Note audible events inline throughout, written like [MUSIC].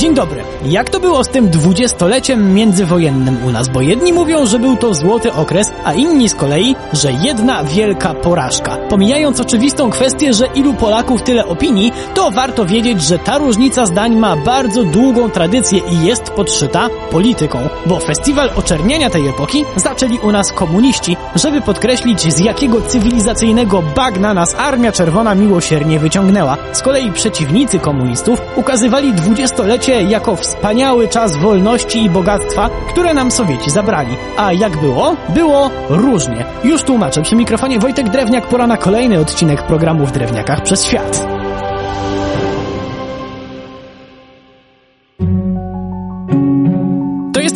Dzień dobry. Jak to było z tym dwudziestoleciem międzywojennym u nas? Bo jedni mówią, że był to złoty okres, a inni z kolei, że jedna wielka porażka. Pomijając oczywistą kwestię, że ilu Polaków tyle opinii, to warto wiedzieć, że ta różnica zdań ma bardzo długą tradycję i jest podszyta polityką. Bo festiwal oczerniania tej epoki zaczęli u nas komuniści, żeby podkreślić z jakiego cywilizacyjnego bagna nas Armia Czerwona miłosiernie wyciągnęła. Z kolei przeciwnicy komunistów ukazywali dwudziestolecie jako wspaniały czas wolności i bogactwa, które nam Sowieci zabrali. A jak było? Było różnie. Już tłumaczę. Przy mikrofonie Wojtek Drewniak pora na kolejny odcinek programu w Drewniakach przez świat.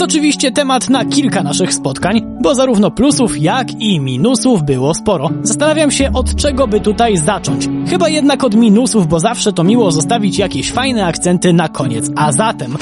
Oczywiście temat na kilka naszych spotkań, bo zarówno plusów, jak i minusów było sporo. Zastanawiam się, od czego by tutaj zacząć. Chyba jednak od minusów, bo zawsze to miło zostawić jakieś fajne akcenty na koniec. A zatem...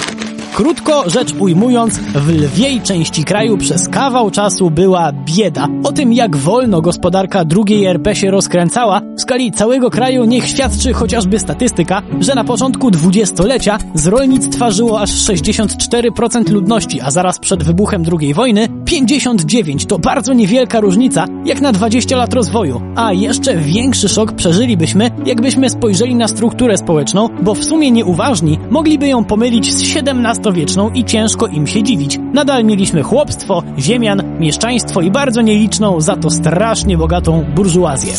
Krótko rzecz ujmując, w lwiej części kraju przez kawał czasu była bieda. O tym, jak wolno gospodarka drugiej RP się rozkręcała, w skali całego kraju niech świadczy chociażby statystyka, że na początku dwudziestolecia z rolnictwa żyło aż 64% ludności, a zaraz przed wybuchem II wojny 59 to bardzo niewielka różnica, jak na 20 lat rozwoju. A jeszcze większy szok przeżylibyśmy, jakbyśmy spojrzeli na strukturę społeczną, bo w sumie nieuważni mogliby ją pomylić z 17 wieczną i ciężko im się dziwić. Nadal mieliśmy chłopstwo, ziemian, mieszczaństwo i bardzo nieliczną, za to strasznie bogatą burżuazję.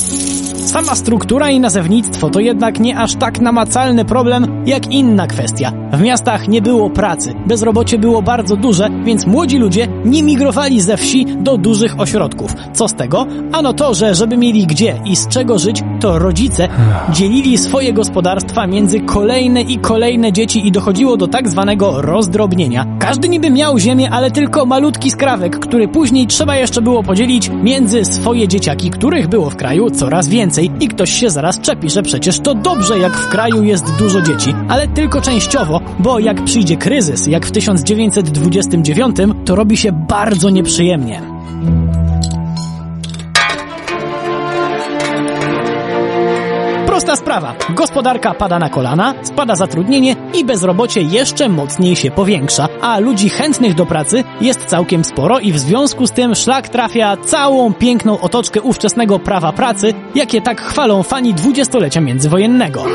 Sama struktura i nazewnictwo to jednak nie aż tak namacalny problem jak inna kwestia. W miastach nie było pracy, bezrobocie było bardzo duże, więc młodzi ludzie nie migrowali ze wsi do dużych ośrodków. Co z tego? Ano to, że żeby mieli gdzie i z czego żyć, to rodzice dzielili swoje gospodarstwa między kolejne i kolejne dzieci i dochodziło do tak zwanego rozdrobnienia. Każdy niby miał ziemię, ale tylko malutki skrawek, który później trzeba jeszcze było podzielić między swoje dzieciaki, których było w kraju coraz więcej i ktoś się zaraz czepi, że przecież to dobrze, jak w kraju jest dużo dzieci, ale tylko częściowo, bo jak przyjdzie kryzys, jak w 1929, to robi się bardzo nieprzyjemnie. Prosta sprawa. Gospodarka pada na kolana, spada zatrudnienie i bezrobocie jeszcze mocniej się powiększa, a ludzi chętnych do pracy jest całkiem sporo i w związku z tym szlak trafia całą piękną otoczkę ówczesnego prawa pracy, jakie tak chwalą fani dwudziestolecia międzywojennego.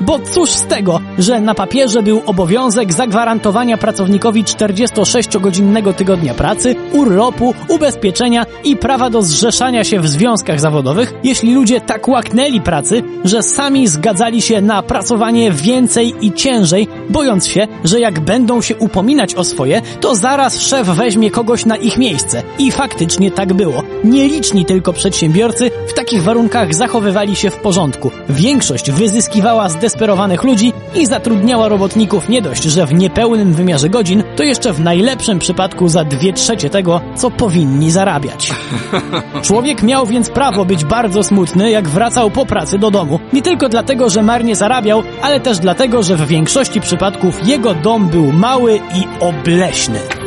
Bo cóż z tego, że na papierze był obowiązek zagwarantowania pracownikowi 46-godzinnego tygodnia pracy, urlopu, ubezpieczenia i prawa do zrzeszania się w związkach zawodowych, jeśli ludzie tak łaknęli pracy, że sami zgadzali się na pracowanie więcej i ciężej, bojąc się, że jak będą się upominać o swoje, to zaraz szef weźmie kogoś na ich miejsce. I faktycznie tak było. Nieliczni tylko przedsiębiorcy w takich warunkach zachowywali się w porządku. Większość wyzyskiwała zdesperowanych ludzi i zatrudniała robotników nie dość, że w niepełnym wymiarze godzin, to jeszcze w najlepszym przypadku za dwie trzecie tego, co powinni zarabiać. [LAUGHS] Człowiek miał więc prawo być bardzo smutny, jak wracał po pracy do domu. Nie tylko dlatego, że marnie zarabiał, ale też dlatego, że w większości przypadków jego dom był mały i obleśny.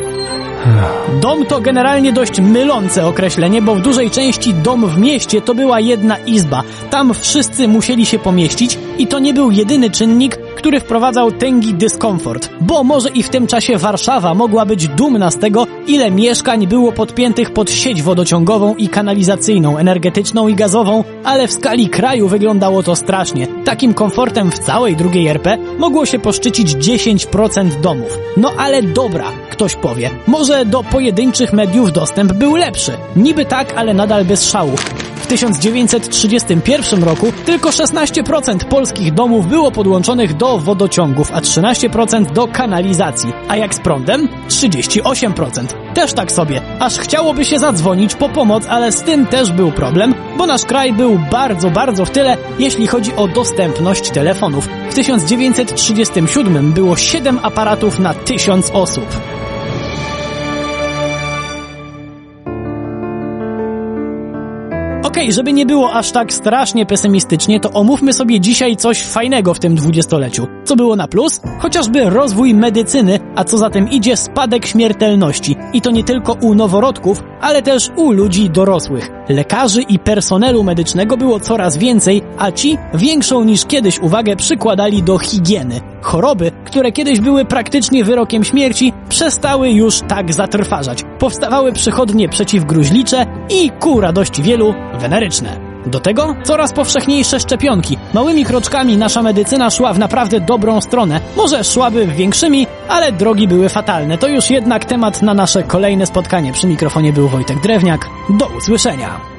Dom to generalnie dość mylące określenie, bo w dużej części dom w mieście to była jedna izba. Tam wszyscy musieli się pomieścić i to nie był jedyny czynnik, który wprowadzał tęgi dyskomfort. Bo może i w tym czasie Warszawa mogła być dumna z tego, ile mieszkań było podpiętych pod sieć wodociągową i kanalizacyjną, energetyczną i gazową, ale w skali kraju wyglądało to strasznie. Takim komfortem w całej drugiej RP mogło się poszczycić 10% domów. No ale dobra, ktoś powie. Może do pojedynczych mediów dostęp był lepszy. Niby tak, ale nadal bez szału. W 1931 roku tylko 16% polskich domów było podłączonych do wodociągów, a 13% do kanalizacji. A jak z prądem? 38%. Też tak sobie. Aż chciałoby się zadzwonić po pomoc, ale z tym też był problem, bo nasz kraj był bardzo, bardzo w tyle, jeśli chodzi o dostępność telefonów. W 1937 było 7 aparatów na 1000 osób. Okej, okay, żeby nie było aż tak strasznie pesymistycznie, to omówmy sobie dzisiaj coś fajnego w tym dwudziestoleciu. Co było na plus? Chociażby rozwój medycyny, a co za tym idzie spadek śmiertelności. I to nie tylko u noworodków, ale też u ludzi dorosłych. Lekarzy i personelu medycznego było coraz więcej, a ci większą niż kiedyś uwagę przykładali do higieny. Choroby, które kiedyś były praktycznie wyrokiem śmierci, przestały już tak zatrważać. Powstawały przychodnie przeciwgruźlicze i ku radości wielu weneryczne. Do tego coraz powszechniejsze szczepionki. Małymi kroczkami nasza medycyna szła w naprawdę dobrą stronę. Może szłaby większymi, ale drogi były fatalne. To już jednak temat na nasze kolejne spotkanie. Przy mikrofonie był Wojtek Drewniak. Do usłyszenia.